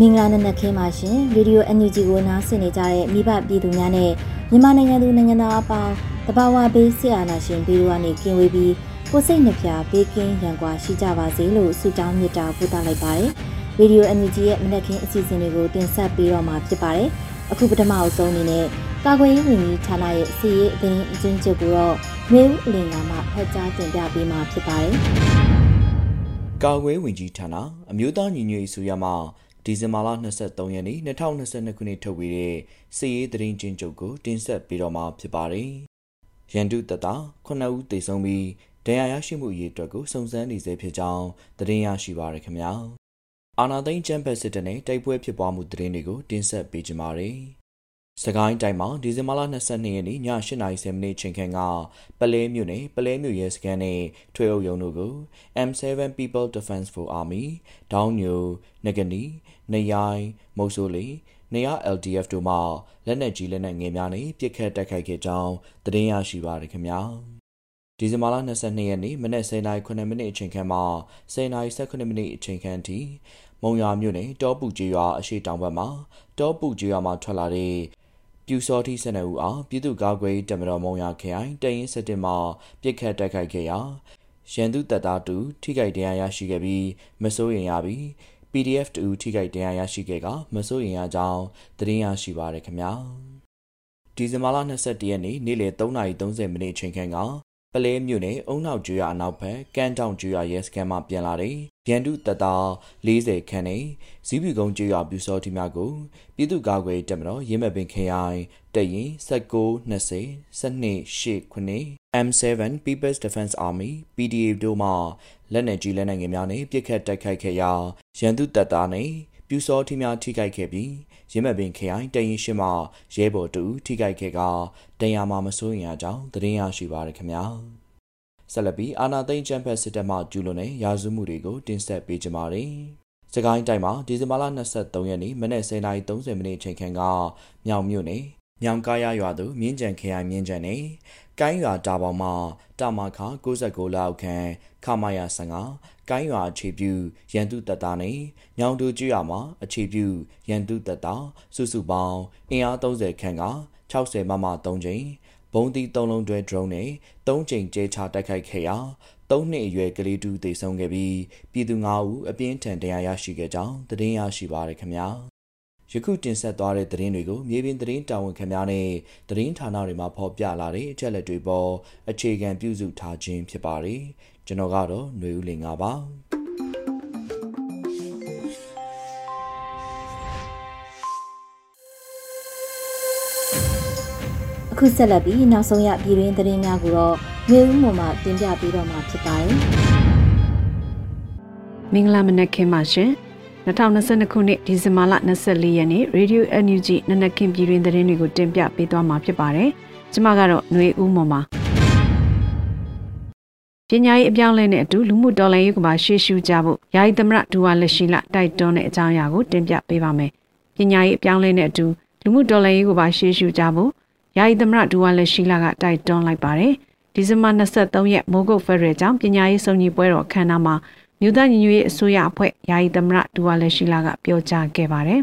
မင်္ဂလာနံနက်ခင်းပါရှင်ရေဒီယို NUG ကိုနားဆင်နေကြတဲ့မိဘပြည်သူများနဲ့မြန်မာနိုင်ငံသူနိုင်ငံသားအပေါင်းတဘာဝဘေးဆရာနာရှင်ဘေးတို့ကနေကင်းဝေးပြီးကိုစိတ်နှပြဘေးကင်းရန်ကွာရှိကြပါစေလို့ဆုတောင်းမေတ္တာပို့သလိုက်ပါတယ်ရေဒီယို NUG ရဲ့မနက်ခင်းအစီအစဉ်လေးကိုတင်ဆက်ပေးတော့မှာဖြစ်ပါတယ်အခုပထမအဆုံးအနေနဲ့ကာကွယ်ရေးဝန်ကြီးဌာနရဲ့စီရေးအသိအချင်းချုပ်ကိုတော့မျိုးအလင်ကမှဖတ်ကြားတင်ပြပေးမှာဖြစ်ပါတယ်ကာကွယ်ဝင်ကြီးဌာနအမျိုးသားညီညွတ်ရေးဆိုရမှာ ဒီဇင်ဘာလ23ရက်နေ့2022ခုနှစ်ထုတ်ဝေတဲ့စစ်ရေးသတင်းချင်းချုပ်ကိုတင်ဆက်ပေးတော့မှာဖြစ်ပါတယ်။ရန်တုတတ9ဦးသေဆုံးပြီးဒဏ်ရာရရှိမှုအရေးအတွက်ကိုစုံစမ်းနေစေဖြစ်ကြောင်းသတင်းရရှိပါရခင်ဗျာ။အာနာသိန်းချမ်ဘတ်စစ်တပ်နဲ့တိုက်ပွဲဖြစ်ပွားမှုသတင်းတွေကိုတင်ဆက်ပေးကြပါမယ်။ စကိုင်းတိုင်းမှာဒီဇင်ဘာလ22ရက်နေ့ည8:30မိနစ်ချိန်ခန့်ကပလဲမြို့နယ်ပလဲမြို့ရဲစခန်းနဲ့ထွေအုပ်ရုံးတို့ကို M7 People Defense for Army ဒေါင်းညိုနဂနီနေရိုင်းမုတ်ဆိုးလီနေရ LDF တို့မှလက်နက်ကြီးလက်နက်ငယ်များနဲ့ပစ်ခတ်တိုက်ခိုက်ခဲ့ကြောင်းသတင်းရရှိပါရခင်ဗျာဒီဇင်ဘာလ22ရက်နေ့မနက်09:09မိနစ်အချိန်ခန့်မှ10:18မိနစ်အချိန်ခန့်အထိမုံရွာမြို့နယ်တောပူကျေးရွာအရှိတောင်ဘက်မှာတောပူကျေးရွာမှာထွက်လာတဲ့ ပြူစောတိ12ဦးအားပြည်သူ့ကာကွယ်တပ်မတော်မုံရခရိုင်တရင်စစ်တင်မှပြစ်ခတ်တိုက်ခိုက်ခဲ့ရာရန်သူတပ်သားတူထိခိုက်ဒဏ်ရာရရှိခဲ့ပြီးမစိုးရင်ရပြီး PDF တူထိခိုက်ဒဏ်ရာရရှိခဲ့ကမစိုးရင်ရကြောင်းသတင်းရရှိပါရခင်ဗျာဒီဇင်ဘာလ22ရက်နေ့နေ့လယ်3:30မိနစ်ချိန်ခန့်က ပလဲမြို့နယ်အုံနောက်ကျွော်အနောက်ဘက်ကန်းတောင်ကျွော်ရဲစခန်းမှပြန်လာတဲ့ရန်တုတတ40ခန်းနဲ့ဇီးပီကုန်းကျွော်ပြူစောတိများကိုပြည်သူ့ကာကွယ်တပ်မတော်ရင်းမပင်ခရိုင်တရင်19 20 12 8 M7 People's Defense Army PDA တို့မှလက်နက်ကြီးလက်နက်ငယ်များနဲ့ပစ်ခတ်တိုက်ခိုက်ခဲ့ရာရန်သူတပ်သားနဲ့ ပြူစောထီများထိခိုက်ခဲ့ပြီးရင်းမပင်ခရိုင်တရင်ရှိမှရဲဘော်တူထိခိုက်ခဲ့ကတရားမှာမစိုးရင်အကြောင်းသတင်းရရှိပါရခင်ဗျာဆက်လက်ပြီးအာနာသိန်းချမ်ဖက်စစ်တပ်မှကျူးလွန်တဲ့ရာဇဝမှုတွေကိုတင်ဆက်ပေးကြပါမယ်စကိုင်းတိုင်းမှာဒီဇင်ဘာလ23ရက်နေ့မနက်10:30မိနစ်အချိန်ခန့်ကမြောင်မြို့နယ်မြောင်ကားရရွာသို့မြင်းကြံခရိုင်မြင်းကြံနယ်ကိုင်းရွာတာပေါင်မှတာမာခ69လောက်ခန့်ခမာယာ15 ကိုင်းရွာအခြေပြုရန်သူတပ်သားနဲ့ညောင်တူကျွရွာမှာအခြေပြုရန်သူတပ်သားစုစုပေါင်းအင်အား30ခန့်က60မမ3ချိန်ဘုံတီ3လုံးတွဲ drone နဲ့3ချိန်ကျဲချတိုက်ခိုက်ခဲ့ရာ3နှစ်အရွယ်ကလေးတူသေဆုံးခဲ့ပြီးပြည်သူ9ဦးအပြင်းထန်ဒဏ်ရာရရှိခဲ့ကြောင်းသတင်းရရှိပါရခင်ဗျာယခုတင်ဆက်သွားတဲ့သတင်းတွေကိုမြေပြင်သတင်းတာဝန်ခံများနဲ့သတင်းဌာနတွေမှာဖော်ပြလာတဲ့အချက်လက်တွေပေါ်အခြေခံပြုစုထားခြင်းဖြစ်ပါတယ် ကျွန်တော်ကတော့ຫນွေဦးလင်ငါပါခုဆက်လက်ပြီးနောက်ဆုံးရပြည်တွင်းသတင်းများကိုတော့မျိုးဦးမှမှတင်ပြပေးတော့မှာဖြစ်ပါတယ်။မင်္ဂလာမနက်ခင်းပါရှင်။2022ခုနှစ်ဒီဇင်ဘာလ24ရက်နေ့ Radio NUG နနက်ခင်းပြည်တွင်းသတင်းတွေကိုတင်ပြပေးသွားမှာဖြစ်ပါတယ်။ကျမကတော့မျိုးဦးမှမှ ပညာရေးအပြောင်းလဲနဲ့အတူလူမှုတော်လှန်ရေးကပါရှေ့ရှုကြဖို့ယာယီသမရဒူဝါလက်ရှိလတိုက်တွန်းတဲ့အကြောင်းအရာကိုတင်ပြပေးပါမယ်။ပညာရေးအပြောင်းလဲနဲ့အတူလူမှုတော်လှန်ရေးကပါရှေ့ရှုကြဖို့ယာယီသမရဒူဝါလက်ရှိလကတိုက်တွန်းလိုက်ပါတယ်။ဒီဇင်ဘာ23ရက်မိုးကုတ်ဖက်ဒရယ်ကျောင်းပညာရေးစုံညီပွဲတော်ခမ်းနားမှာမြို့သားညီညွတ်ရေးအစိုးရအဖွဲ့ယာယီသမရဒူဝါလက်ရှိလကပြောကြားခဲ့ပါတယ်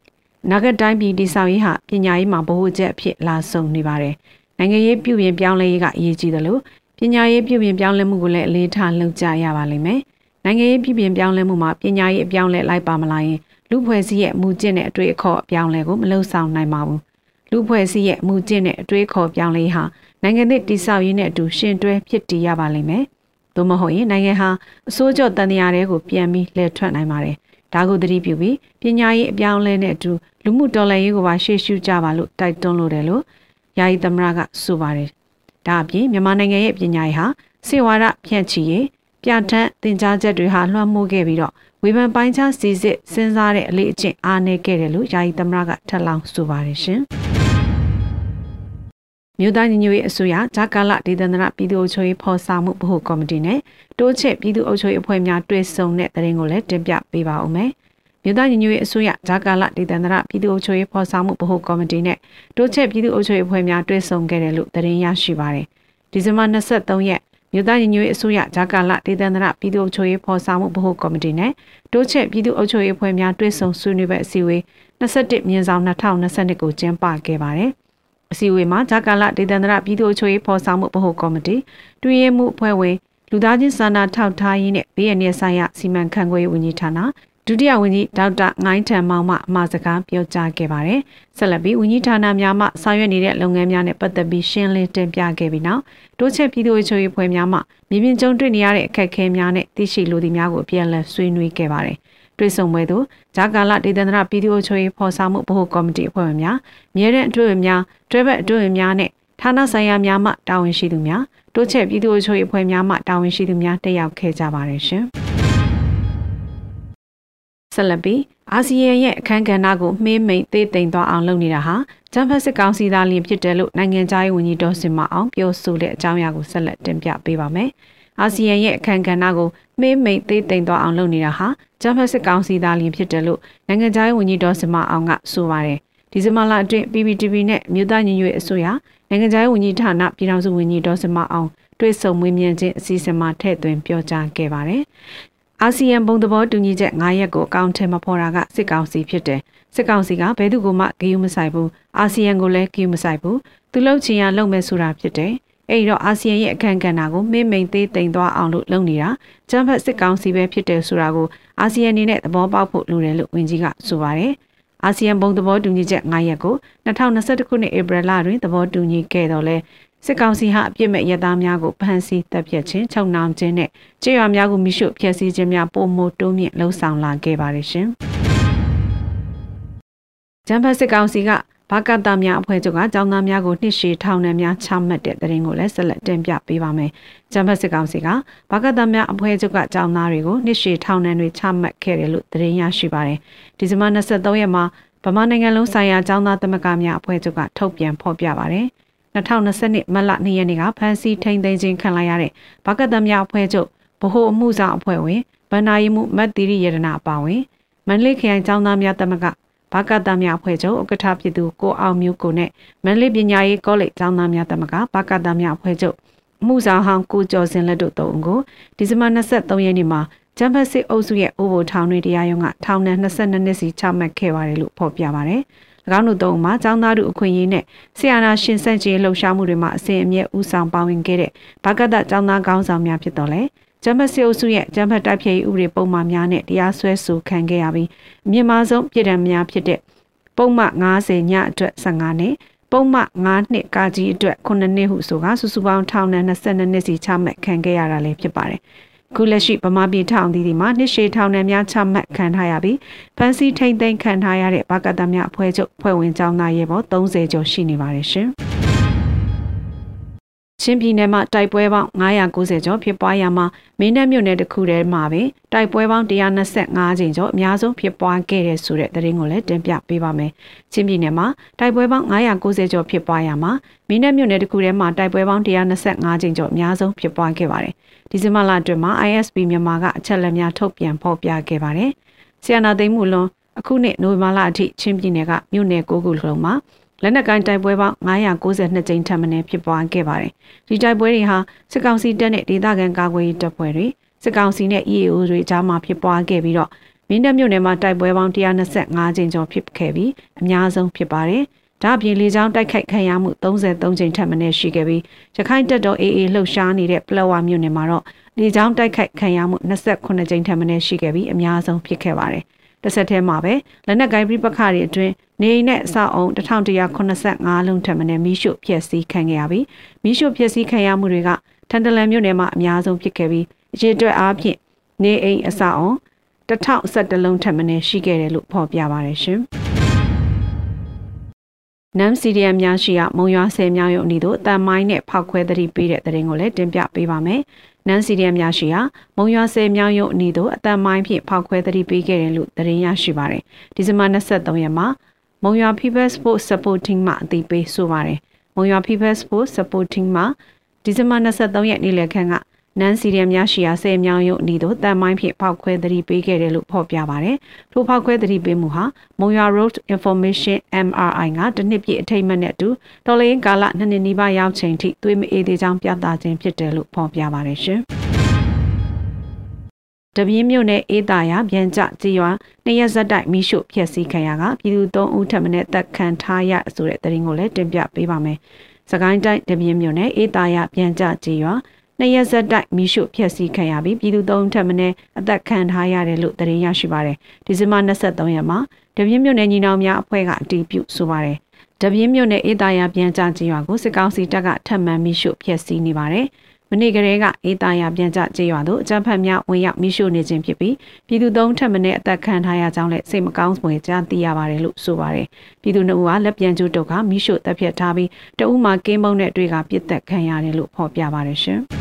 ။နာဂတ်တိုင်းပြည်တည်ဆောက်ရေးဟာပညာရေးမှာဗဟုချက်အဖြစ်လာဆုံးနေပါတယ်။နိုင်ငံရေးပြုပြင်ပြောင်းလဲရေးကအရေးကြီးတယ်လို့ ပညာရေးပြုပြင်ပြောင်းလဲမှုကိုလည်းအလေးထားလုပ်ကြရပါလိမ့်မယ်။နိုင်ငံရေးပြုပြင်ပြောင်းလဲမှုမှာပညာရေးအပြောင်းလဲလိုက်ပါမလာရင်လူဖွဲ့စည်းရဲ့မူကျင့်တဲ့အတွေ့အခေါ်အပြောင်းလဲကိုမလှုပ်ဆောင်နိုင်ပါဘူး။လူဖွဲ့စည်းရဲ့မူကျင့်တဲ့အတွေ့အခေါ်ပြောင်းလဲဟာနိုင်ငံသစ်တည်ဆောက်ရေးနဲ့အတူရှင်တွဲဖြစ်တည်ရပါလိမ့်မယ်။သို့မဟုတ်ရင်နိုင်ငံဟာအစိုးရတန်တရားတွေကိုပြန်ပြီးလှည့်ထွက်နိုင်ပါတယ်။ဒါကိုသတိပြုပြီးပညာရေးအပြောင်းလဲနဲ့အတူလူမှုတော်လှန်ရေးကိုပါရှေ့ရှုကြပါလို့တိုက်တွန်းလိုတယ်လို့ယာယီသမရကဆိုပါတယ်။ ဒါအပြင်မြန်မာနိုင်ငံရဲ့ပညာရေးဟာစေဝါဒဖြန့်ချီရေးပြဋ္ဌာန်းသင်ကြားချက်တွေဟာလွှမ်းမိုးခဲ့ပြီးတော့ဝေဖန်ပိုင်းခြားစီစစ်စဉ်းစားတဲ့အလေးအကျင့်အားနည်းခဲ့တယ်လို့ယာယီသမရကထပ်လောင်းဆိုပါတယ်ရှင်။မြို့သားညီညွတ်ရေးအစိုးရဂျာကာလဒေသန္တရပြည်သူ့အုပ်ချုပ်ရေးဖော်ဆောင်မှုဗဟိုကော်မတီနဲ့တိုးချဲ့ပြည်သူ့အုပ်ချုပ်ရေးအဖွဲ့များတွဲဆုံတဲ့တရင်ကိုလည်းတင်ပြပေးပါဦးမယ်။ မြို့သားညီညွတ်ရေးအစိုးရဂျာကာလဒေသန္တရပြည်သူ့အုပ်ချုပ်ရေးဖော်ဆောင်မှုဗဟိုကော်မတီနဲ့တိုးချဲ့ပြည်သူ့အုပ်ချုပ်ရေးအဖွဲ့များတွဲဆုံခဲ့တယ်လို့တရင်ရရှိပါတယ်။ဒီဇင်ဘာ23ရက်မြို့သားညီညွတ်ရေးအစိုးရဂျာကာလဒေသန္တရပြည်သူ့အုပ်ချုပ်ရေးဖော်ဆောင်မှုဗဟိုကော်မတီနဲ့တိုးချဲ့ပြည်သူ့အုပ်ချုပ်ရေးအဖွဲ့များတွဲဆုံဆွေးနွေးပွဲအစည်းအဝေး21မြင်းဆောင်2022ကိုကျင်းပခဲ့ပါတယ်။အစည်းအဝေးမှာဂျာကာလဒေသန္တရပြည်သူ့အချုပ်ရေးဖော်ဆောင်မှုဗဟိုကော်မတီတွင်ရမှုအဖွဲ့ဝင်လူသားချင်းစာနာထောက်ထားရေးနဲ့ဘေးအန္တရာယ်ဆိုင်ရာစီမံခန့်ခွဲရေးဝန်ကြီးဌာန ဒုတိယဝန်ကြီးဒေါက်တာငိုင်းထံမောင်မှအမှာစကားပြောကြားခဲ့ပါတယ်။ဆက်လက်ပြီးဝန်ကြီးဌာနများမှဆောင်ရွက်နေတဲ့လုပ်ငန်းများနဲ့ပတ်သက်ပြီးရှင်းလင်းတင်ပြခဲ့ပြီးနောက်တိုးချက်ပြည်သူ့အချုပ်ရေးဖွဲ့များမှမြေပြင်ကျုံတွေ့နေရတဲ့အခက်အခဲများနဲ့သိရှိလိုသည့်များကိုပြန်လည်ဆွေးနွေးခဲ့ပါတယ်။တွေ့ဆုံပွဲသို့ဂျာကာလဒေသန္တရပြည်သူ့အချုပ်ရေးဖော်ဆောင်မှုဗဟိုကော်မတီအဖွဲ့ဝင်များမြဲတဲ့အတွေ့အများတွဲဘက်အတွေ့အများနဲ့ဌာနဆိုင်ရာများမှတာဝန်ရှိသူများတိုးချက်ပြည်သူ့အချုပ်ရေးအဖွဲ့များမှတာဝန်ရှိသူများတက်ရောက်ခဲ့ကြပါတယ်ရှင်။ ဆက်လက်ပြီးအာဆီယံရဲ့အခမ်းကဏ္ဍကိုမှေးမိန်သေးသိမ်သွားအောင်လုပ်နေတာဟာဂျမ်ဖတ်စစ်ကောင်စီသားလျင်ဖြစ်တယ်လို့နိုင်ငံသားရေးဝန်ကြီးဒေါ်စင်မအောင်ပြောဆိုတဲ့အကြောင်းအရာကိုဆက်လက်တင်ပြပေးပါမယ်။အာဆီယံရဲ့အခမ်းကဏ္ဍကိုမှေးမိန်သေးသိမ်သွားအောင်လုပ်နေတာဟာဂျမတ်စစ်ကောင်စီသားလျင်ဖြစ်တယ်လို့နိုင်ငံခြားရေးဝန်ကြီးဒေါ်စမအောင်ကဆိုပါတယ်ဒီဇင်ဘာလအတွင်း PPTV နဲ့မြို့သားညီညွတ်ရေးအစိုးရနိုင်ငံခြားရေးဝန်ကြီးဌာနပြည်ထောင်စုဝန်ကြီးဒေါ်စမအောင်တွေ့ဆုံမွေးမြန်းခြင်းအစီအစဉ်မှာထည့်သွင်းပြောကြားခဲ့ပါတယ် အာဆီယံဘုံသဘောတူညီချက်9ရက်ကိုအကောင့်ထဲမှာဖော်တာကစစ်ကောင်စီဖြစ်တယ်စစ်ကောင်စီကဘယ်သူမှဂရုမစိုက်ဘူးအာဆီယံကိုလည်းဂရုမစိုက်ဘူးသူလှုပ်ချင်ရလှုပ်မဲ့ဆိုတာဖြစ်တယ်အဲ့တော့အာဆီယံရဲ့အခမ်းကဏ္ဍကိုမင်းမိန်သေးတိမ်သွားအောင်လို့လုပ်နေတာကျန်းဖတ်စစ်ကောင်စီပဲဖြစ်တယ်ဆိုတာကိုအာဆီယံအနေနဲ့သဘောပေါက်ဖို့လိုတယ်လို့ဝန်ကြီးကဆိုပါတယ်။အာဆီယံဘုံသဘောတူညီချက်9ရက်ကို2021ခုနှစ်ဧပြီလတွင်သဘောတူညီခဲ့တော့လဲစစ်ကောင်စီဟာအပြစ်မဲ့ရသားများကိုဖမ်းဆီးတပ်ဖြတ်ခြင်းချုပ်နှောင်ခြင်းနဲ့ကြေးရွာများကိုမိရှုဖျက်ဆီးခြင်းများပုံမတိုးမြင့်လှုံ့ဆော်လာခဲ့ပါတယ်ရှင်။ဂျမ်ဖတ်စစ်ကောင်စီကဘာကတာများအဖွဲ့ချုပ်ကចောင်းသားများကိုနှစ်ရှည်ထောင်နှံများချမှတ်တဲ့တရင်ကိုလည်းဆက်လက်တင်ပြပေးပါမယ်။ဂျမ်ဘတ်စစ်ကောင်စီကဘာကတာများအဖွဲ့ချုပ်ကចောင်းသားတွေကိုနှစ်ရှည်ထောင်နှံတွေချမှတ်ခဲ့တယ်လို့တရင်ရရှိပါတယ်။ဒီဇင်ဘာ23ရက်မှာဗမာနိုင်ငံလုံးဆိုင်ရာចောင်းသားသမဂ္ဂများအဖွဲ့ချုပ်ကထုတ်ပြန်ဖော်ပြပါတယ်။ 2020မတ်လ2ရက်နေ့ကဖမ်းဆီးထိန်သိမ်းခြင်းခံလိုက်ရတဲ့ဘာကတာများအဖွဲ့ချုပ်ဗဟိုအမှုဆောင်အဖွဲ့ဝင်ဗန္နာယီမှုမတ်တီရီရတနာအပါဝင်မန္တလေးခရိုင်ចောင်းသားများသမဂ္ဂဘာကတာများအဖွဲ့ချုပ်ဥက္ကဋ္ဌဖြစ်သူကိုအောင်မျိုးကိုနဲ့မန္တလေးပညာရေးကောလိပ်ကျောင်းသားများသမဂ္ဂဘာကတာများအဖွဲ့ချုပ်မှုဆောင်ဟောင်းကိုကျော်စင်လက်တို့သုံးကိုဒီဇင်ဘာ23ရက်နေ့မှာဂျမ်ဘတ်စစ်အုပ်စုရဲ့အိုဘိုထောင်တွင်တရားရုံးကထောင်နဲ့22နှစ်စီချမှတ်ခဲ့ပါတယ်လို့ဖော်ပြပါတယ်။၎ င်းတို့သုံးမှာចောင်းသားတို့အခွင့်အရေးနဲ့ဆရာနာရှင်ဆန့်ကျင်လှုပ်ရှားမှုတွေမှာအစဉ်အမြဲဦးဆောင်ပါဝင်ခဲ့တဲ့ဘာကတចောင်းသားခေါင်းဆောင်များဖြစ်တော်လဲ။ဂျမစီအုပ်စုရဲ့ဂျမတိုက်ဖြည့်ဥပဒေပုံမှန်များနဲ့တရားစွဲဆိုခံခဲ့ရပြီးအမြင့်မားဆုံးပြည်ထံများဖြစ်တဲ့ပုံမှန်90ညအတွက်15နှစ်ပုံမှန်9နှစ်ကာကြီးအတွက်9နှစ်ဟုဆိုကစုစုပေါင်းထောင်နဲ့22နှစ်စီချမှတ်ခံခဲ့ရတာလည်းဖြစ်ပါတယ် ခုလက်ရှိဗမာပြည်ထောင်သီးဒီမှာနှစ်ရှည်ထောင်နဲ့များချမှတ်ခံထားရပြီးဖန်စီထိမ့်သိမ်းခံထားရတဲ့ဘာကတများအဖွဲ့ချုပ်ဖွဲ့ဝင်ကျောင်းသားရေပေါ်30ကျော်ရှိနေပါတယ်ရှင်။ ချင်းပြည်နယ်မှာတိုက်ပွဲပေါင်း990ကျော်ဖြစ်ပွားရမှာမင်းတပ်မြို့နယ်တစ်ခုထဲမှာပဲတိုက်ပွဲပေါင်း125ကြိမ်ကျော်အများဆုံးဖြစ်ပွားခဲ့တဲ့ဆိုတဲ့သတင်းကိုလည်းတင်ပြပေးပါမယ်။ချင်းပြည်နယ်မှာတိုက်ပွဲပေါင်း990ကျော်ဖြစ်ပွားရမှာမင်းတပ်မြို့နယ်တစ်ခုထဲမှာတိုက်ပွဲပေါင်း125ကြိမ်ကျော်အများဆုံးဖြစ်ပွားခဲ့ပါတယ်။ဒီဇင်ဘာလအတွင်းမှာ ISP မြန်မာကအချက်လက်များထုတ်ပြန်ဖော်ပြခဲ့ပါတယ်။ဆီယနာသိမ်းမှုလွန်အခုနှစ်နိုဝင်ဘာလအထိချင်းပြည်နယ်ကမြို့နယ်၉ခုလုံးမှာ လက်နက်ကိုင်းတိုက်ပွဲပေါင်း992ကြိမ်ထပ်မံဖြစ်ပွားခဲ့ပါတယ်။ဒီတိုက်ပွဲတွေဟာစစ်ကောင်စီတပ်နဲ့ဒေသခံကာကွယ်ရေးတပ်ဖွဲ့တွေစစ်ကောင်စီနဲ့ EAO တွေကြားမှာဖြစ်ပွားခဲ့ပြီးတော့မင်းတပ်မြို့နယ်မှာတိုက်ပွဲပေါင်း125ကြိမ်ကျော်ဖြစ်ခဲ့ပြီးအများဆုံးဖြစ်ပါတယ်ဒါအပြင်လေကြောင်းတိုက်ခိုက်ခံရမှု33ကြိမ်ထပ်မံရှိခဲ့ပြီးရခိုင်တပ်တော် AA လှုပ်ရှားနေတဲ့ပလောဝမြို့နယ်မှာတော့လေကြောင်းတိုက်ခိုက်ခံရမှု28ကြိမ်ထပ်မံရှိခဲ့ပြီးအများဆုံးဖြစ်ခဲ့ပါတယ်။ တစ်ဆက်တည်းမှာပဲလက်နက်ကိုင်းပြပခတွေအတွင်းနေအိမ်နဲ့အဆောက်အုံ1185လုံးထပ်မံမိရှုဖျက်ဆီးခံခဲ့ရပြီးမိရှုဖျက်ဆီးခံရမှုတွေကထန်တလန်မြို့နယ်မှာအများဆုံးဖြစ်ခဲ့ပြီးအရေးအတွက်အားဖြင့်နေအိမ်အဆောက်အုံ1011လုံးထပ်မံရှိခဲ့တယ်လို့ဖော်ပြပါတယ်ရှင်။နမ်စီရီယမ်များရှိရာမုံရွာဆယ်မြောင်းရုံအနီးသို့တန်မိုင်းနဲ့ဖောက်ခွဲသတိပေးတဲ့တဲ့ရင်ကိုလည်းတင်ပြပေးပါမယ်။ နမ်စီရီယမ်များရှိရာမုံရွာဆယ်မြောင်းရုံအနီးသို့အတန်မိုင်းဖြင့်ဖောက်ခွဲသတိပေးခဲ့တယ်လို့သတင်းရရှိပါတယ်။ဒီဇင်ဘာ23ရက်မှာမုံရွာ People Sport Supporting မှအသိပေးဆိုပါတယ်။မုံရွာ People Sport Supporting မှဒီဇင်ဘာ23ရက်နေ့လယ်ခန့်က နန်စီရီယမ်များရှိရာဆယ်မြောင်းရုံအနီးသို့တန်မိုင်းဖြင့်ဖောက်ခွဲသတိပေးခဲ့တယ်လို့ဖော်ပြပါတယ်။ထိုဖောက်ခွဲသတိပေးမှုဟာမုံရွာ Road Information MRI ကတနှစ်ပြည့်အထိမ်းအမှတ်နဲ့အတူတော်လိုင်းကာလနှစ်နှစ်နီးပါးရောက်ချိန်ထိသွေးမအေးသေးကြောင်းပြသခြင်းဖြစ်တယ်လို့ဖော်ပြပါတယ်ရှင်။တပြင်းမြို့နယ်အေးတာရပြန်ကြကြည်ရွာနှစ်ရက်ဇက်တိုက်မိရှုဖျက်ဆီးခံရကပြည်သူ၃ဦးထပ်မံတက်ခံထားရဆိုတဲ့သတင်းကိုလည်းတင်ပြပေးပါမယ်။စကိုင်းတိုင်းတပြင်းမြို့နယ်အေးတာရပြန်ကြကြည်ရွာ နှစ်ရက်ဆက်တိုက်မိရှုဖျက်ဆီးခံရပြီးပြည်သူသုံးထပ်မင်းအသက်ခံထားရတယ်လို့သတင်းရရှိပါတယ်။ဒီဇင်ဘာ23ရက်မှာတပြင်းမြို့နယ်ညီနောင်များအဖွဲ့ကအတည်ပြုဆိုပါတယ်။တပြင်းမြို့နယ်အေးသားရပြန်ကြကြေးရွာကိုစစ်ကောင်စီတပ်ကထပ်မံမိရှုဖျက်ဆီးနေပါတယ်။မနေ့ကလေးကအေးသားရပြန်ကြကြေးရွာသို့အကြမ်းဖက်များဝင်ရောက်မိရှုနေခြင်းဖြစ်ပြီးပြည်သူသုံးထပ်မင်းအသက်ခံထားရကြောင်းလည်းစိတ်မကောင်းစွာကြားသိရပါတယ်လို့ဆိုပါတယ်။ပြည်သူနှစ်ဦးကလက်ပြန်ကျိုးတုတ်ကမိရှုတပ်ဖြတ်ထားပြီးတအူးမှာကင်းမုံနဲ့တွေ့ကပြစ်သက်ခံရတယ်လို့ဖော်ပြပါတယ်ရှင်။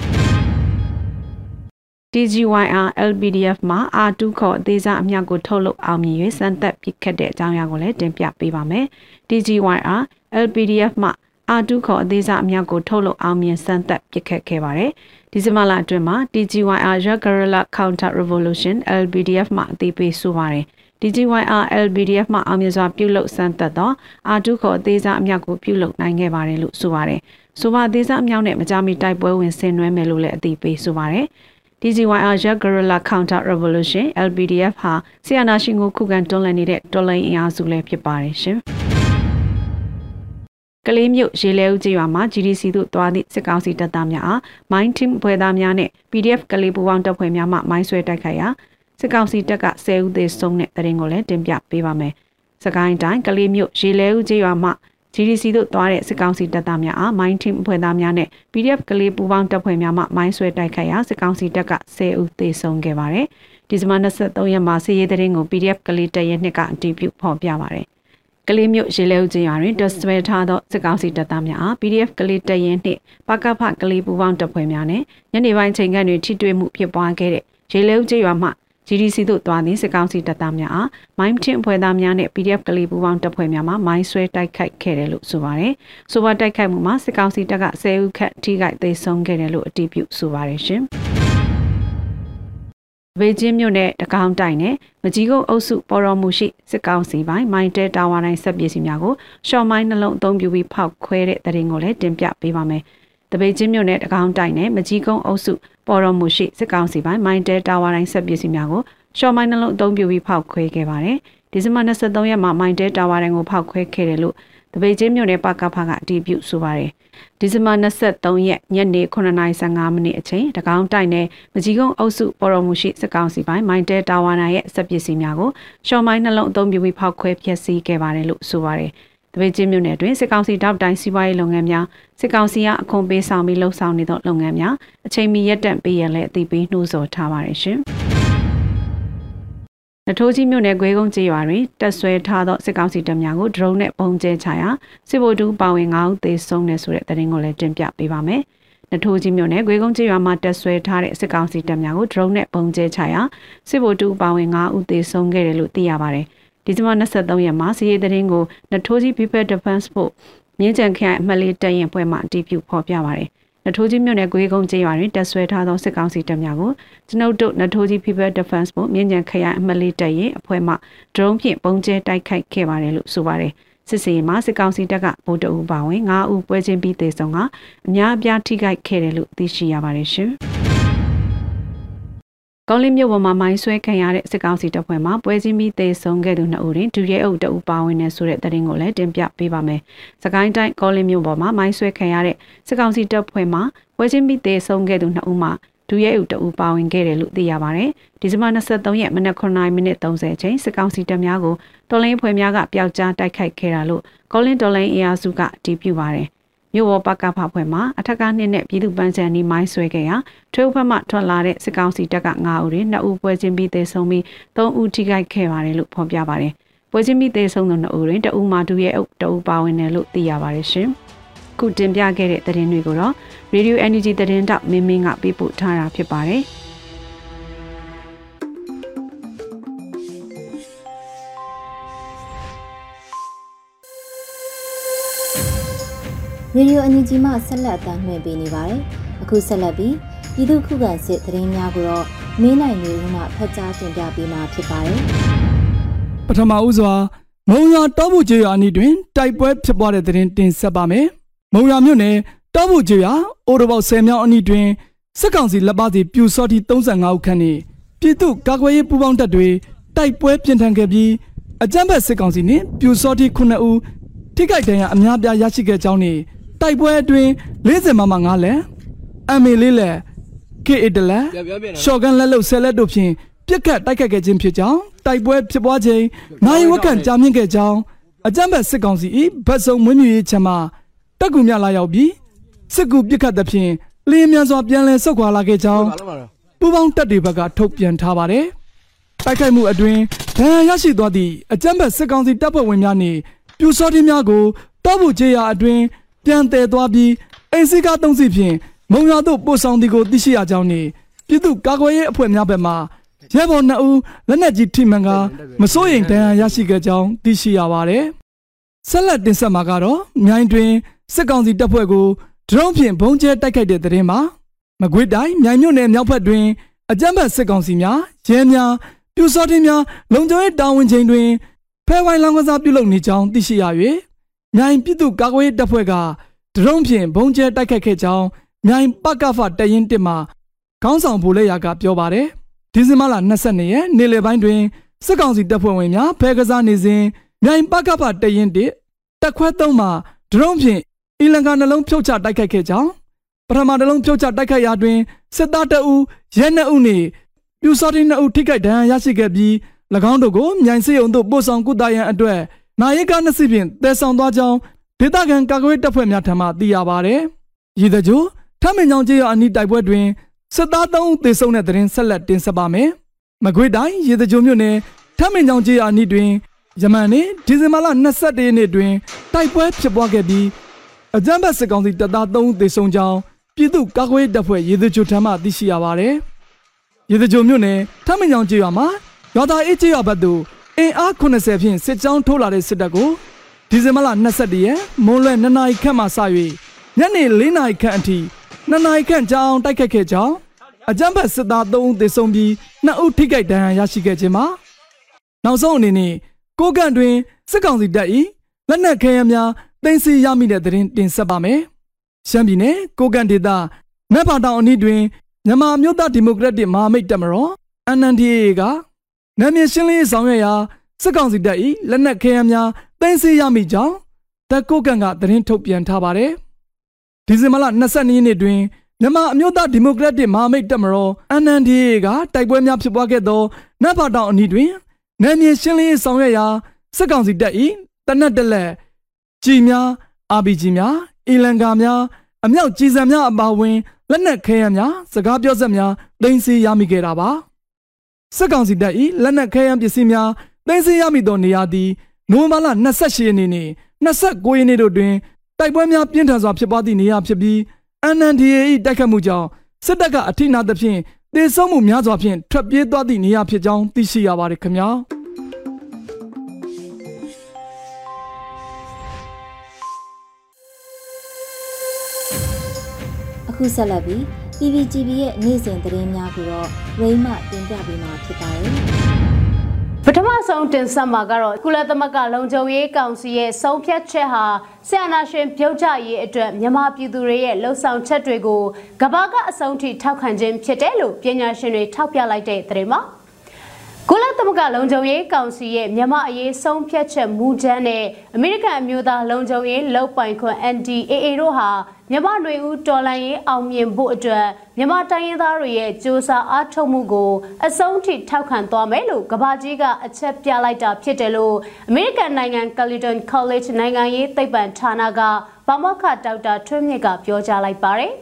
TGYR LPDF မှာ R2 ခေါ်အသေးစားအမြောက်ကိုထုတ်လုပ်အောင်မြင်၍စမ်းသပ်ပစ်ခတ်တဲ့အကြောင်းအရာကိုလည်းတင်ပြပေးပါမယ်။ TGYR LPDF မှာ R2 ခေါ်အသေးစားအမြောက်ကိုထုတ်လုပ်အောင်မြင်စမ်းသပ်ပစ်ခတ်ခဲ့ပါတယ်။ဒီဇင်ဘာလအတွင်းမှာ TGYR Red Guerrilla Counter Revolution LPDF မှာအသေးပေးဆိုပါတယ်။ DGYR LBDF မှအောင်မြင်စွာပြုလုပ်စမ်းသပ်သော R2 ခေါ်အသေးစားအမြောက်ကိုပြုလုပ်နိုင်ခဲ့ပါတယ်လို့ဆိုပါတယ်။ဆိုပါအသေးစားအမြောက်နဲ့မကြမီတိုက်ပွဲဝင်ဆင်နွှဲမယ်လို့လည်းအသိပေးဆိုပါတယ်။ DGYR Jet Guerrilla Counter Revolution LPDF ဟာဆီယနာရှင်ကိုခုခံတွန်းလှန်နေတဲ့တော်လိုင်းအင်အားစုလည်းဖြစ်ပါတယ်ရှင်။ကလေးမြို့ရေလဲဦးကျေးရွာမှာ GDC တို့တွားသည့်စစ်ကောင်စီတပ်သားများအား Mine Team ဘွဲသားများနဲ့ PDF ကလေးပူပေါင်းတပ်ဖွဲ့များမှမိုင်းဆွဲတိုက်ခိုက်ရာစစ်ကောင်စီတပ်က10ဦးသေဆုံးတဲ့တရင်ကိုလည်းတင်ပြပေးပါမယ်။စကိုင်းတိုင်းကလေးမြို့ရေလဲဦးကျေးရွာမှာ GDC တို့သွားတဲ့စစ်ကောင်စီတပ်သားများအား Mine Team အဖွဲ့သားများနဲ့ PDF ကလေးပူးပေါင်းတပ်ဖွဲ့များမှမိုင်းဆွဲတိုက်ခိုက်ရာစစ်ကောင်စီတပ်က10ဦးသေဆုံးခဲ့ပါတယ်။ဒီဇင်ဘာ23ရက်မှာစစ်ရေးတရင်ကို PDF ကလေးတပ်ရဲ့နှစ်ကအတည်ပြုဖော်ပြပါတယ်။ကလေးမျိုးရေလဲဦးချင်းရွာတွင်တဆွဲထားသောစစ်ကောင်စီတပ်သားများအား PDF ကလေးတပ်ရင်နှင့်ပကဖကလေးပူပေါင်းတပ်ဖွဲ့များနဲ့ညနေပိုင်းချိန်ကနေထိတွေ့မှုဖြစ်ပွားခဲ့တဲ့ရေလဲဦးချင်းရွာမှ GDC တို့တွားသည့်စစ်ကောင်စီတပ်သားများအားမိုင်းတင်ဖွဲ့သားများနဲ့ PDF ကလေးပူပေါင်းတပ်ဖွဲ့များမှမိုင်းဆွဲတိုက်ခိုက်ခဲ့တယ်လို့ဆိုပါတယ်။ဆိုပါတိုက်ခိုက်မှုမှာစစ်ကောင်စီတပ်က10ဦးခန့်ထိခိုက်သေဆုံးခဲ့တယ်လို့အတည်ပြုဆိုပါတယ်ရှင်။ဘေကျင်းမြို့နယ်တကောင်းတိုင်နဲ့မကြီးကုန်းအုပ်စုပေါ်တော်မူရှိစစ်ကောင်စီပိုင်းမိုင်းတဲတာဝါတိုင်းဆက်ပစ္စည်းများကိုရှော့မိုင်းနှလုံးအသုံးပြုပြီးဖောက်ခွဲတဲ့တရင်ကိုလည်းတင်ပြပေးပါမယ်။ တပိတ်ချင်းမြို့နယ်တကောင်းတိုင်နဲ့မကြီးကုန်းအုပ်စုပေါ်တော်မူရှိစစ်ကောင်စီပိုင်းမိုင်းတဲတာဝါတိုင်းဆက်ပစ္စည်းများကိုရှော့မိုင်းနှလုံးအသုံးပြုပြီးဖောက်ခွဲခဲ့ပါတယ်။ဒီဇင်ဘာ23ရက်မှာမိုင်းတဲတာဝါတိုင်းကိုဖောက်ခွဲခဲ့တယ်လို့တပိတ်ချင်းမြို့နယ်ပကဖကအတည်ပြုဆိုပါတယ်။ဒီဇင်ဘာ23ရက်ညနေ9:55မိနစ်အချိန်တကောင်းတိုင်နဲ့မကြီးကုန်းအုပ်စုပေါ်တော်မူရှိစစ်ကောင်စီပိုင်းမိုင်းတဲတာဝါနိုင်ရဲ့ဆက်ပစ္စည်းများကိုရှော့မိုင်းနှလုံးအသုံးပြုပြီးဖောက်ခွဲဖျက်ဆီးခဲ့ပါတယ်လို့ဆိုပါတယ်။ တပိတ်ချင်းမြို့နယ်တွင်စစ်ကောင်စီတောက်တိုင်းစီးပွားရေးလုပ်ငန်းများစစ်ကောင်စီကအခွန်ပေးဆောင်ပြီးလှုပ်ဆောင်နေသောလုပ်ငန်းများအချိန်မီရက်တန့်ပေးရလဲအသိပေးနှိုးဆော်ထားပါတယ်ရှင်။နထိုးကြီးမြို့နယ်ဂွေးကုန်းကျေးရွာတွင်တက်ဆွဲထားသောစစ်ကောင်စီတပ်များကိုဒရုန်းနဲ့ပုံကျဲချရာစစ်ဗိုလ်တူပါဝင်9ဦးသေဆုံးတယ်ဆိုတဲ့သတင်းကိုလည်းတင်ပြပေးပါမယ်။နထိုးကြီးမြို့နယ်ဂွေးကုန်းကျေးရွာမှာတက်ဆွဲထားတဲ့စစ်ကောင်စီတပ်များကိုဒရုန်းနဲ့ပုံကျဲချရာစစ်ဗိုလ်တူပါဝင်9ဦးသေဆုံးခဲ့တယ်လို့သိရပါတယ်။ ဒီဇင်ဘာ23ရက်မှာစီရေးသတင်းကိုနထိုးကြီး People Defense ဖို့မြင်းကြံခရိုင်အမှတ်လေးတရင်ပွဲမှအတည်ပြုဖော်ပြပါတယ်။နထိုးကြီးမြို့နယ်ဂွေးကုန်းကျေးရွာတွင်တပ်ဆွဲထားသောစစ်ကောင်စီတပ်များကိုကျွန်ုပ်တို့နထိုးကြီး People Defense ဖို့မြင်းကြံခရိုင်အမှတ်လေးတရင်အဖွဲ့မှဒရုန်းဖြင့်ပုံကျဲတိုက်ခိုက်ခဲ့ပါတယ်လို့ဆိုပါတယ်။စစ်စီမှာစစ်ကောင်စီတပ်ကဗိုလ်တအူပါဝင်9ဦးပွဲချင်းပြီးသေဆုံးကအများအပြားထိခိုက်ခဲ့တယ်လို့သိရှိရပါတယ်ရှင်။ ကောလင်းမြို့ပေါ်မှာမိုင်းဆွဲခံရတဲ့စစ်ကောင်စီတပ်ဖွဲ့မှပွဲချင်းပြီးတေဆုံးခဲ့သူနှစ်ဦးတွင်ဒုရဲအုပ်တအူပါဝင်နေဆိုတဲ့တရင်ကိုလည်းတင်ပြပေးပါမယ်။စကိုင်းတိုင်းကောလင်းမြို့ပေါ်မှာမိုင်းဆွဲခံရတဲ့စစ်ကောင်စီတပ်ဖွဲ့မှပွဲချင်းပြီးတေဆုံးခဲ့သူနှစ်ဦးမှာဒုရဲအုပ်တအူပါဝင်ခဲ့တယ်လို့သိရပါတယ်။ဒီဇင်ဘာ23ရက်မနက်9:30မိနစ်30အချိန်စစ်ကောင်စီတပ်များကိုတော်လိုင်းဖွဲ့များကပျောက်ကြားတိုက်ခိုက်ခဲ့တာလို့ကောလင်းတော်လိုင်းအင်အားစုကတည်ပြုပါတယ်။ မြို့ပေါ်ပကဖဖွဲ့မှာအထက်ကနှစ်နဲ့ပြည်သူ့ပန်းချန်နီမိုင်းဆွဲခဲ့ရာထွေးဖက်မှထွက်လာတဲ့စစ်ကောင်စီတပ်က9ဦးတွင်2ဦးပွဲချင်းပြီးသေဆုံးပြီး3ဦးထိခိုက်ခဲ့ပါတယ်လို့ဖော်ပြပါတယ်။ပွဲချင်းပြီးသေဆုံးသူ2ဦးတွင်2ဦးမှဒူရဲ့အုပ်2ဦးပါဝင်တယ်လို့သိရပါတယ်ရှင်။ခုတင်ပြခဲ့တဲ့သတင်းတွေကိုတော့ Radio Energy သတင်းတောက်မင်းမင်းကပေးပို့ထားတာဖြစ်ပါတယ်။ ရေဒီယိုအန်ယူဂျီမှဆက်လက်အသံလွှင့်ပေးနေပါတယ်။အခုဆက်လက်ပြီးပြည်သူခုခံစစ်သတင်းများကိုတော့မင်းနိုင်နေဦးမှဖတ်ကြားတင်ပြပေးမှာဖြစ်ပါတယ်။ပထမဦးစွာမုံရတောဖို့ကျေးရွာအနီးတွင်တိုက်ပွဲဖြစ်ပွားတဲ့သတင်းတင်ဆက်ပါမယ်။မုံရမြို့နယ်တောဖို့ကျေးရွာအိုးတော်ပေါ10မြောင်းအနီးတွင်စစ်ကောင်စီလက်ပါစီပြူစောတိ35ဦးခန့်နှင့်ပြည်သူ့ကာကွယ်ရေးပူးပေါင်းတပ်တွေတိုက်ပွဲပြင်းထန်ခဲ့ပြီးအကြမ်းဖက်စစ်ကောင်စီနှင့်ပြူစောတိ9ဦးထိခိုက်ဒဏ်ရာအများပြားရရှိခဲ့ကြောင်းနှင့် တိုက်ပွဲအတွင်း40မမ9လက်အမေလေးလက် KA တလက်ရှော့ကန်လက်လုတ်ဆယ်လက်တို့ဖြင့်ပြစ်ခတ်တိုက်ခတ်ခဲ့ခြင်းဖြစ်ကြောင်းတိုက်ပွဲဖြစ်ပွားခြင်းနိုင်ဝက်ကန်ကြာမြင့်ခဲ့ကြောင်းအကြမ်းဖက်စစ်ကောင်စီ၏ဗတ်စုံမွေးမြူရေးချမ်းမှာတက်ကူမြလာရောက်ပြီးစစ်ကူပြစ်ခတ်သဖြင့်လင်းမြန်စွာပြန်လည်ဆုတ်ခွာလာခဲ့ကြောင်းပူပေါင်းတပ်တွေဘက်ကထုတ်ပြန်ထားပါတယ်တိုက်ခိုက်မှုအတွင်းဒဏ်ရာရရှိသွားသည့်အကြမ်းဖက်စစ်ကောင်စီတပ်ဖွဲ့ဝင်များနှင့်ပြူစောတိများကိုတောက်ဖို့ကျေးရအတွင်း ပြန်တည်သွားပြီးအိမ်စီကားသုံးစီဖြင့်မုံရွာသို့ပို့ဆောင်သည်ကိုသိရှိရကြောင်းနှင့်ပြည်သူ့ကာကွယ်ရေးအဖွဲ့များဘက်မှရဲဘော်နှစ်ဦးလက်နက်ကြီးထိမှန်ကမစိုးရိမ်ဒဏ်ရာရရှိခဲ့ကြောင်းသိရှိရပါတယ်။ဆက်လက်တင်ဆက်မှာကတော့မြိုင်တွင်စစ်ကောင်စီတပ်ဖွဲ့ကိုဒရုန်းဖြင့်ဘုံကျဲတိုက်ခိုက်တဲ့တဲ့ရင်မှာမကွေးတိုင်းမြိုင်မြို့နယ်မြောက်ဘက်တွင်အကြမ်းဖက်စစ်ကောင်စီများရဲများပြူစောတင်များလုံခြုံရေးတာဝန်ချိန်တွင်ဖဲဝိုင်းလောင်ကစားပြုလုပ်နေကြောင်းသိရှိရ၍ မြိုင်ပြည်သူ့ကာကွယ်ရေးတပ်ဖွဲ့ကဒရုန်းဖြင့်ဘုံကျဲတိုက်ခိုက်ခဲ့ကြောင်းမြိုင်ပကဖတရင်တစ်မှခေါင်းဆောင်ဗိုလ်လက်ရာကပြောပါတယ်ဒီဇင်ဘာလ22ရက်နေ့လယ်ပိုင်းတွင်စစ်ကောင်စီတပ်ဖွဲ့ဝင်များဖဲကစားနေစဉ်မြိုင်ပကဖတရင်တစ်တက်ခွဲသုံးမှဒရုန်းဖြင့်အီလန်ကာနှလုံးဖြုတ်ချတိုက်ခိုက်ခဲ့ကြောင်းပထမနှလုံးဖြုတ်ချတိုက်ခိုက်ရာတွင်စစ်သားတအူရဲနှစ်ဦးနှင့်ပြူစောတိနှစ်ဦးထိခိုက်ဒဏ်ရာရရှိခဲ့ပြီး၎င်းတို့ကိုမြိုင်စစ်ရုံသို့ပို့ဆောင်ကုသရန်အတွက် နာယကနှစ်စီဖြင့်တည်ဆောင်သွားကြောင်းဒေသခံကာကွယ်တပ်ဖွဲ့များထံမှသိရပါဗျ။ရည်တကြိုထမင်းချောင်းကျေးရွာအနီးတိုက်ပွဲတွင်စစ်သား3ဦးသေဆုံးတဲ့တဲ့ရင်ဆက်လက်တင်ဆက်ပါမယ်။မကွေးတိုင်းရည်တကြိုမြို့နယ်ထမင်းချောင်းကျေးရွာအနီးတွင်ယမန်နေ့ဒီဇင်ဘာလ22ရက်နေ့တွင်တိုက်ပွဲဖြစ်ပွားခဲ့ပြီးအကြမ်းဖက်စစ်ကောင်စီတပ်သား3ဦးသေဆုံးကြောင်းပြည်သူ့ကာကွယ်တပ်ဖွဲ့ရည်တကြိုထံမှသိရှိရပါဗျ။ရည်တကြိုမြို့နယ်ထမင်းချောင်းကျေးရွာမှာရွာသားအေးကျေးရွာဘက်သို့ အင်အား80ဖြင့်စစ်ကြောင်းထိုးလာတဲ့စစ်တပ်ကိုဒီဇင်ဘာလ22ရက်မွန်းလွဲ2နာရီခန့်မှစ၍ညနေ4နာရီခန့်အထိ2နာရီခန့်ကြာအောင်တိုက်ခတ်ခဲ့ကြောင်းအကြမ်းဖက်စစ်သား3ဦးသေဆုံးပြီး2ဦးထိခိုက်ဒဏ်ရာရရှိခဲ့ခြင်းမှာနောက်ဆုံးအနေနဲ့ကိုကန့်တွင်စစ်ကောင်စီတပ်၏လက်နက်ခဲယမ်းများတင်စီရမိတဲ့သတင်းတင်ဆက်ပါမယ်။ရှမ်းပြည်နယ်ကိုကန့်ဒေသနက်ဖာတောင်အနီးတွင်မြန်မာမျိုးသားဒီမိုကရက်တစ်မဟာမိတ်တပ်မတော် NNDA က နာမည်ရှင်းလင်းဆောင်ရွက်ရာစစ်ကောင်စီတပ်၏လက်နက်ခဲယမ်းများတင်စီရမိကြောင်းတပ်ကိုကန်ကသတင်းထုတ်ပြန်ထားပါတယ်။ဒီဇင်ဘာလ22ရက်နေ့တွင်မြန်မာအမျိုးသားဒီမိုကရက်တစ်မဟာမိတ်တပ်မတော် NNDA ကတိုက်ပွဲများဖြစ်ပွားခဲ့သောနတ်ဖာတောင်အနီးတွင်နာမည်ရှင်းလင်းဆောင်ရွက်ရာစစ်ကောင်စီတပ်၏တနက်တလက်ကြီးများ RPG များအီလန်ကာများအမြောက်ကြီးစံများအပါအဝင်လက်နက်ခဲယမ်းများစကားပြောစက်များတင်စီရမိခဲ့တာပါ။ စစ်ကောင်စီတပ်၏လက်နက်ခဲယမ်းပစ္စည်းများသိမ်းဆည်းရမိသောနေရာသည်နိုဝင်ဘာလ28ရက်နေ့နှင့်29ရက်နေ့တို့တွင်တိုက်ပွဲများပြင်းထန်စွာဖြစ်ပွားသည့်နေရာဖြစ်ပြီး NNDA ၏တိုက်ခတ်မှုကြောင့်စစ်တပ်ကအထိနာသဖြင့်တေဆုံးမှုများစွာဖြင့်ထွက်ပြေးသွားသည့်နေရာဖြစ်ကြောင်းသိရှိရပါတယ်ခင်ဗျာအခုဆက်လက်ပြီး PPGB ရဲ့နေ့စဉ်သတင်းများကိုတော့ရိမ့်မှတင်ပြပေးမှာဖြစ်ပါတယ်ပထမဆုံးတင်ဆက်မှာကတော့ကုလသမဂ္ဂလုံခြုံရေးကောင်စီရဲ့ဆုံးဖြတ်ချက်ဟာဆရာနာရှင်ပြုတ်ကြရေးအတွက်မြန်မာပြည်သူတွေရဲ့လှုံ့ဆော်ချက်တွေကိုကဘာကအဆုံးထိထောက်ခံခြင်းဖြစ်တယ်လို့ပညာရှင်တွေထောက်ပြလိုက်တဲ့သတင်းမှာကုလသမဂ္ဂလုံခြုံရေးကောင်စီရဲ့မြန်မာအရေးဆုံးဖြတ်ချက်မူကြမ်းနဲ့အမေရိကန်အမျိုးသားလုံခြုံရေးလုံပိုင်ခွင့် NDAA တို့ဟာ မြန်မာຫນွေဦးတော်လှန်ရေးအောင်မြင်ဖို့အတွက်မြန်မာတိုင်းရင်းသားတွေရဲ့စ조사အားထုတ်မှုကိုအဆုံးထိထောက်ခံသွားမယ်လို့ကဘာကြီးကအချက်ပြလိုက်တာဖြစ်တယ်လို့အမေရိကန်နိုင်ငံ Carleton College နိုင်ငံရေးသိပ္ပံဌာနကဘာမခဒေါက်တာထွန်းမြင့်ကပြောကြားလိုက်ပါတယ်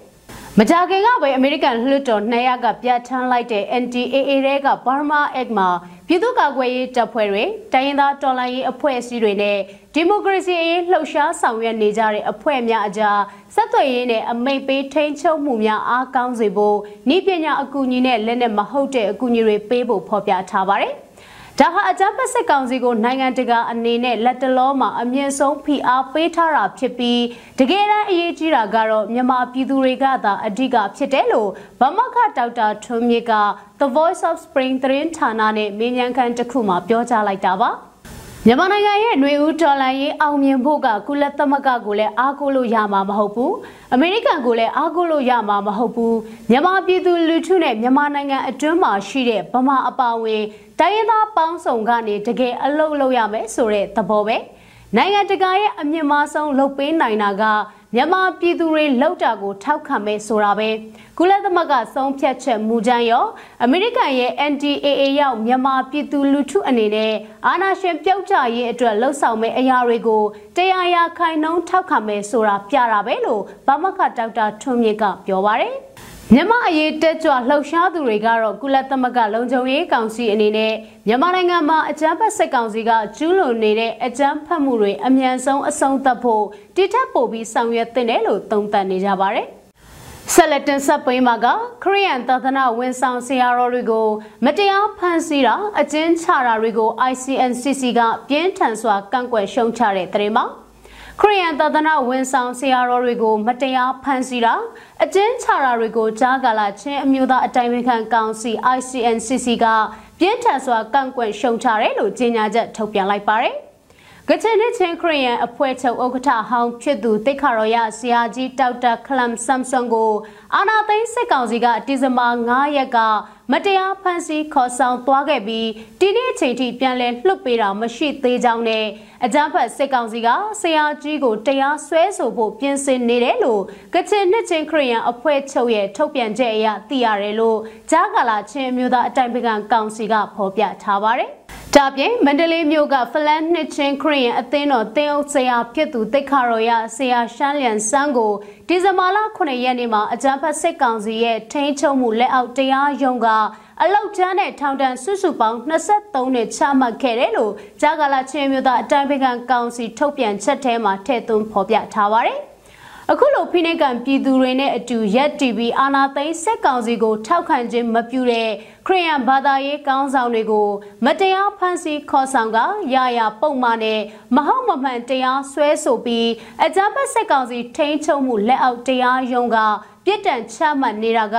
မကြခင်ကပဲအမေရိကန်လွှတ်တော်200ကပြဋ္ဌာန်းလိုက်တဲ့ NDAA ရဲက Burma Act မှာပြည်သူ့ကာကွယ်ရေးတပ်ဖွဲ့တွေတိုင်းရင်းသားတော်လှန်ရေးအဖွဲ့အစည်းတွေနဲ့ဒီမိုကရေစီအရေးလှုပ်ရှားဆောင်ရွက်နေကြတဲ့အဖွဲ့များအကြားဆက်သွယ်ရေးနဲ့အမိတ်ပေးထိန်းချုပ်မှုများအားကောင်းစေဖို့ဤပညာအကူအညီနဲ့လက်နက်မဟုတ်တဲ့အကူအညီတွေပေးဖို့ဖော်ပြထားပါတယ်။ ဒါဟာအကြမ်းဖက်စစ်ကောင်စီကိုနိုင်ငံတကာအနေနဲ့လက်တလောမှာအမြင့်ဆုံးဖိအားပေးထားတာဖြစ်ပြီးတကယ်တမ်းအရေးကြီးတာကတော့မြန်မာပြည်သူတွေကသာအဓိကဖြစ်တယ်လို့ဗမခဒေါက်တာထွန်းမြင့်က The Voice of Spring သတင်းဌာနနဲ့မင်းញ្ញခန်းတစ်ခုမှာပြောကြားလိုက်တာပါ မြန်မာနိုင်ငံရဲ့ຫນွေဦးဒေါ်လာရေးအောင်မြင်ဖို့ကကုလသမဂ္ဂကိုလည်းအားကိုးလို့ရမှာမဟုတ်ဘူးအမေရိကန်ကိုလည်းအားကိုးလို့ရမှာမဟုတ်ဘူးမြန်မာပြည်သူလူထုနဲ့မြန်မာနိုင်ငံအတွင်းမှာရှိတဲ့ဗမာအပါအဝင်တိုင်းရင်းသားပေါင်းစုံကနေတကယ်အလုပ်လုပ်ရမယ်ဆိုတဲ့သဘောပဲနိုင်ငံတကာရဲ့အမြင့်မားဆုံးလုပ်ပေးနိုင်တာက မြန်မာပြည်သူတွေလောက်တာကိုထောက်ခံမယ်ဆိုတာပဲကုလသမဂ္ဂဆုံးဖြတ်ချက်မူကြမ်းရောအမေရိကန်ရဲ့ NDAA ရောက်မြန်မာပြည်သူလူထုအနေနဲ့အာဏာရှင်ပြုတ်ကျရေးအတွက်လှုံ့ဆော်မဲ့အရာတွေကိုတရားရခိုင်နှုံးထောက်ခံမယ်ဆိုတာပြတာပဲလို့ဘာမခဒေါက်တာထွန်းမြင့်ကပြောပါတယ် မြန်မာအရေးတက်ကြွလှုပ်ရှားသူတွေကတော့ကုလသမဂ္ဂလုံခြုံရေးကောင်စီအနေနဲ့မြန်မာနိုင်ငံမှာအကြမ်းဖက်စစ်ကောင်စီကကျူးလွန်နေတဲ့အကြမ်းဖက်မှုတွေအမြန်ဆုံးအဆုံးသတ်ဖို့တိထက်ပိုပြီးဆောင်ရွက်သင့်တယ်လို့သုံးသပ်နေကြပါတယ်။ဆက်လက်တင်ဆက်ပေးမှာကခရီးယန်သာသနာဝန်ဆောင်ဆရာတော်တွေကိုမတရားဖမ်းဆီးတာအကျဉ်းချတာတွေကို ICNCC ကပြင်းထန်စွာကန့်ကွက်ရှုံချတဲ့တဲ့မှာ ခရီးယန်သာသနာဝန်ဆောင်ဆရာတော်တွေကိုမတရားဖမ်းဆီးတာအကျဉ်းချတာတွေကိုကြားကာလချင်းအမျိုးသားအတိုင်းအခံကောင်စီ ICNCC ကပြင်းထန်စွာကန့်ကွက်ရှုံချတယ်လို့ကြေညာချက်ထုတ်ပြန်လိုက်ပါတယ်။ ကချင်နဲ့ချင်းခရီးယန်အဖွဲ့ချုပ်ဥက္ကဋ္ဌဟောင်းဖြစ်သူတိတ်ခရော်ရဆရာကြီးဒေါက်တာခလမ်ဆမ်ဆွန်ကိုအာနာသိန်းစစ်ကောင်စီကဒီဇင်ဘာ9ရက်ကမတရားဖမ်းဆီးခေါ်ဆောင်သွားခဲ့ပြီးဒီနေ့အချိန်ထိပြန်လည်လွှတ်ပေးတာမရှိသေးကြောင်းနဲ့အကြမ်းဖက်စစ်ကောင်စီကဆရာကြီးကိုတရားစွဲဆိုဖို့ပြင်ဆင်နေတယ်လို့ကချင်နှစ်ချင်းခရီးယန်အဖွဲ့ချုပ်ရဲ့ထုတ်ပြန်ချက်အရသိရတယ်လို့ကြားကာလာချင်းမျိုးသားအတိုင်ပင်ခံကောင်စီကဖော်ပြထားပါတယ်။ ဒါပြင်မန္တလေးမြို့ကဖလန်နှစ်ချင်းခရီးယန်အသင်းတော်တင်းအုပ်ဆရာဖြစ်သူတိတ်ခရော်ရဆရာရှမ်းလျန်ဆန်းကိုဒီဇင်ဘာလ9ရက်နေ့မှာအကြမ်းဖက်စစ်ကောင်စီရဲ့ထိန်းချုပ်မှုလက်အောက်တရားရုံးကအလောက်ကျန်းတဲ့ထောင်ဒဏ်စုစုပေါင်း23နှစ်ချမှတ်ခဲ့တယ်လို့ဂျာကာလာချင်းမျိုးသားအတိုင်းပင်ခံကောင်စီထုတ်ပြန်ချက်ထဲမှာထည့်သွင်းဖော်ပြထားပါတယ်။ အခုလိုဖိနှိပ်ကံပြည်သူတွေနဲ့အတူရက်တီဗီအာနာသိန်းစက်ကောင်စီကိုထောက်ခံခြင်းမပြုတဲ့ခရီးယန်ဘာသာရေးကောင်းဆောင်တွေကိုမတရားဖမ်းဆီးခေါ်ဆောင်ကရရပုံမှန်နဲ့မဟုတ်မမှန်တရားစွဲဆိုပြီးအကြမ်းဖက်စက်ကောင်စီထိန်းချုပ်မှုလက်အောက်တရားရုံးကပြစ်ဒဏ်ချမှတ်နေတာက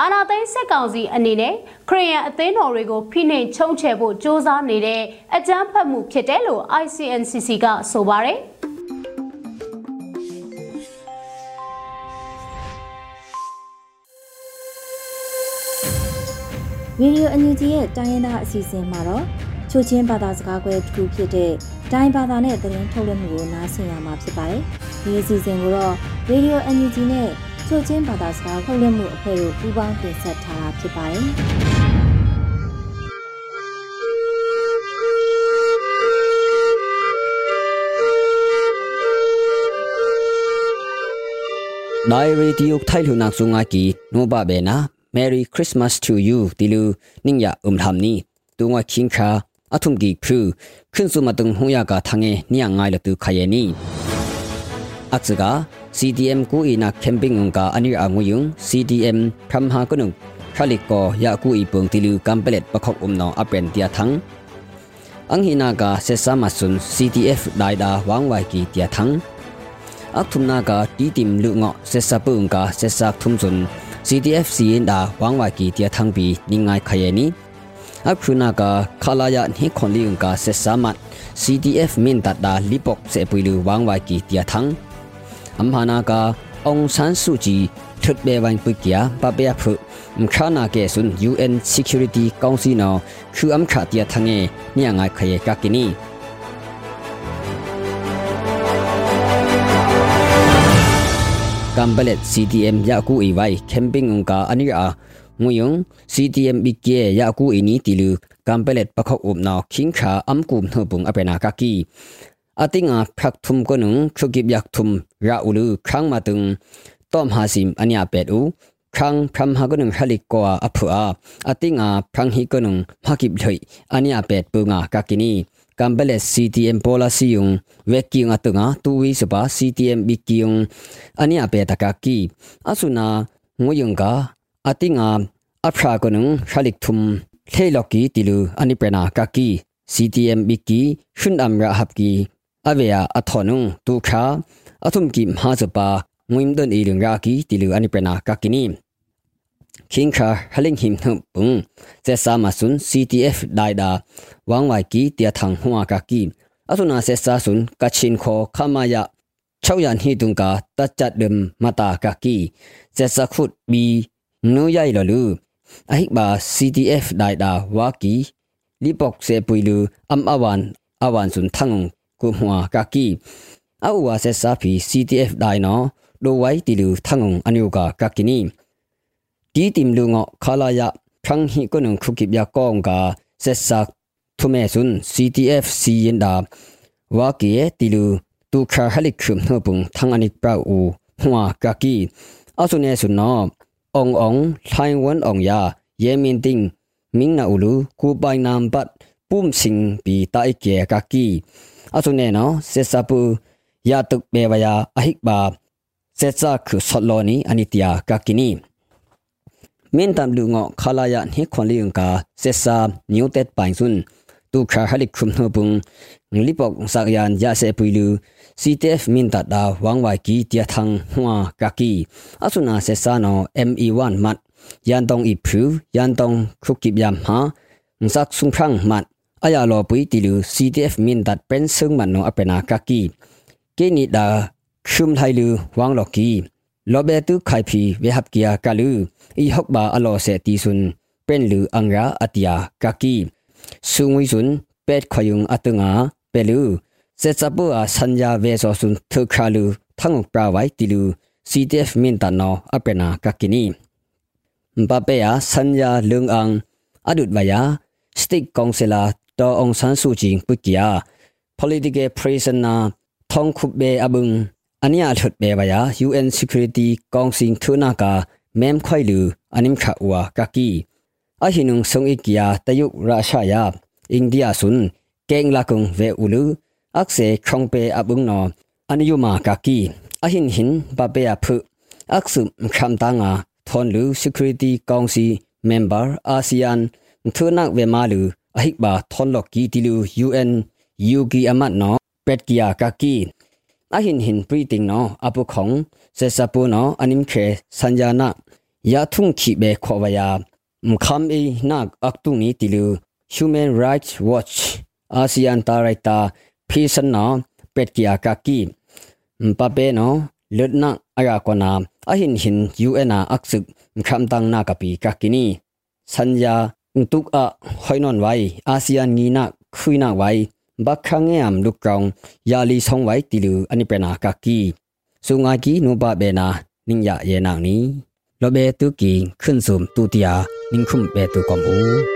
အာနာသိန်းစစ်ကောင်စီအနေနဲ့ခရီးယန်အသင်းတော်တွေကိုဖိနှိပ်ချုံချယ်ဖို့ကြိုးစားနေတဲ့အကြမ်းဖက်မှုဖြစ်တယ်လို့ ICNCC ကဆိုပါတယ်။ ဗီဒီယိုအန်ယူဂျီရဲ့တိုင်းရင်းသားအစီအစဉ်မှာတော့ချိုချင်းဘာသာစကားခွဲတစ်ခုဖြစ်တဲ့တိုင်းဘာသာနဲ့သတင်းထုတ်လွှင့်မှုကိုနားဆင်ရမှာဖြစ်ပါတယ်။ဒီအစီအစဉ်ကိုတော့ဗီဒီယိုအန်ယူဂျီနဲ့ချိုချင်းဘာသာစကားထုတ်လွှင့်မှုအဖွဲ့တို့ပူးပေါင်းတင်ဆက်ထားတာဖြစ်ပါတယ်။ဒိုင်ရီတီယုထိုင်လူနာဆုငါကီနိုဘာဘေနာ Merry Christmas to you တီလူနင်းရအုံထမ်နီတူငါချင်းခါအထုံဒီဖူခွန်းစုမတုံဟူရကထငေနိယငိုင်လတူခယနီအချက CDM ku ina camping ngka anir anguyung CDM phamha kunung khalik ko ya ku ipung tilu kampelet pakhok umno apen tia thang anghina ka sesa masun CTF daida wangwai ki tia thang akthumna ka ti tim lu ngo sesa pung ka sesa thumchun CTF sin da wangwai ki tia thang bi ningai khayeni အခုနာကခလာယာနှိခွန်လီုံကဆက်ဆာ မတ် CDF မင်တတ်ဒါလီပုတ်စေပွီလူဝမ်ဝိုင်ကီတျာထန်းအမ်ဟာနာကောင်ဆန်းစုကြည်ထွတ်ဘေဝိုင်ပုကီယာပပေဖုမခနာကေဆွန် UN Security Council နော်ခူအမ်ခါတျာထငေညငိုင်ခယေကကီနီကမ်ဘလက် CDM ယာကူအီဝိုင်ကမ်ပင်းငုံကာအနီအာငွေယုံ CDM ဘီကေယာကူအီနီတီလူကမ်ဘလက်ပခောက်ဥပနောခင်းခါအမ်ကု မ်နှပုန်အပနာကကီအတိငါဖရက်ထုမ်ကနုံခုကိဘ yak thum ra ulu khang ma tung tom ha sim anya pet u khang phram ha gunung halik ko aphu a atinga phang hi kunung makip lhoi ania pet punga kakini kambale CTM policy yung weki nga tunga tuwi sapa CTM biki yung ania pet takaki asuna nguyung ka atinga aphra kunung halik thum theiloki tilu ani prena kaki CTM biki shun amra hapki aveya athonung tu kha athum ki mha sapa ngwim don ilung ra ki tilu ani prena kakini คิงคาฮัลิงหิมนุปุงเจสามาสุน CTF ไดดาวางไว้กีเตียทังหัวกากีอสุนาเซสาสุนกัชินโคขามายะชาวยันฮีตุงกาตัดจัดเดิมมาตากากีเจสาขุดบีนูใหญ่ลลูอหิบา CTF ไดดาวากีลิปอกเซปุยลูอัมอวันอวันสุนทังกุมัวกากีอาวาเซสาพี CTF ไดนอโดไว้ติลูทังอันยูกากากินี တီတင်လူငောခလာယဖန်းဟီကနုခုကိဗျာကောင်ကဆက်ဆက်ထုမဲဆွန်း CTF စီရင်ဒါဝါကီတီလူတူခါဟလိခုနှပုန်သံအနိပရာอูဟွာကကီအဆုနေဆုနောององထိုင်ဝန်องယာယေမင်တင်းမင်းနာဥလူကူပိုင်နမ်ပတ်ปุ่มสิงปีตาอิเกกากีအဆုနေနောဆက်စပူယာတုဘေဝယာအဟိဘာဆက်စခုဆလောနီအနိတယာကကီနီ မင်းတမ်လူငောခလာယနိခွန်လီယံကာဆက်ဆာညူတက်ပိုင်စွန်းတူခါဟလိခုမ်နပုန်လီပေါစကယန်ယာဆေပူလူ CTF မင်းတတာဝမ်ဝိုင်ကီတီယထန်းဟွာကကီအဆုနာဆက်ဆာနော ME1 မတ်ယန်တောင်ဣဖူယန်တောင်ခုကိဗျမ်ဟာငစက်ဆုံဖန်းမတ်အယာလောပွီတီလူ CTF မင်းတတ်ပန်ဆုံမနောအပနာကကီကေနီဒါရှုမ်ထိုင်လူဝမ်လော်ကီ လောဘေတုခိုင်ဖီဝေဟပ်ကီယာကလူอีฮอกบาอโลเซตีซุนเป็นลืออังราอติยากากีซุงวิซุนเป็ดขยุงอตงาเปลูเซซาปูอาสัญญาเวโซซุนทุคาลูทั้งปราไว้ติลู CTF มินตานออเปนากากินีมปาเปยาสัญญาเลืองอังอดุดวายาสติกกองเซลาตอองซันสูจิงปุกิยา political prisoner ทองคุบเ ania lut be ba ya UN Security Council thuna ka mem khoi lu anim kha wa ka ki a hinung song ikya tayuk russia ya india sun keng la kung ve ulu akse khong pe abung no aniyu ma ka ki a hin hin ba be a phu aksu kham ta nga thon lu security council member asean thuna ve ma lu ahik ba thon lok ki ti lu UN yuki amat no pet kia ka ki อเป็ดกียากากีอาหินหินปรีติงนออปุของเซซาปูนออันนิมเคสัญญาณยาทุ่งขีเบขวายามคำอีนักอักตุนี้ติลู Human Rights Watch อาเซียนตาไรตาพีสันนอเป็ดกียากากีมปะเปนอเลืดนักอายากนาอาหินหิน UN อักซึกคำตังนากะปีกากินีสัญญาตุกอะหอยนอนไว้อาเซีย บักขังเงียมลุกรองยาลีสองไว้ติลูอันนี้เป็นอากากีสุงากีนูบาเบนานิงยาเยนางนี้ลเบตุกีขึ้นสุมตูติยานิงคุมเบตุกอมอู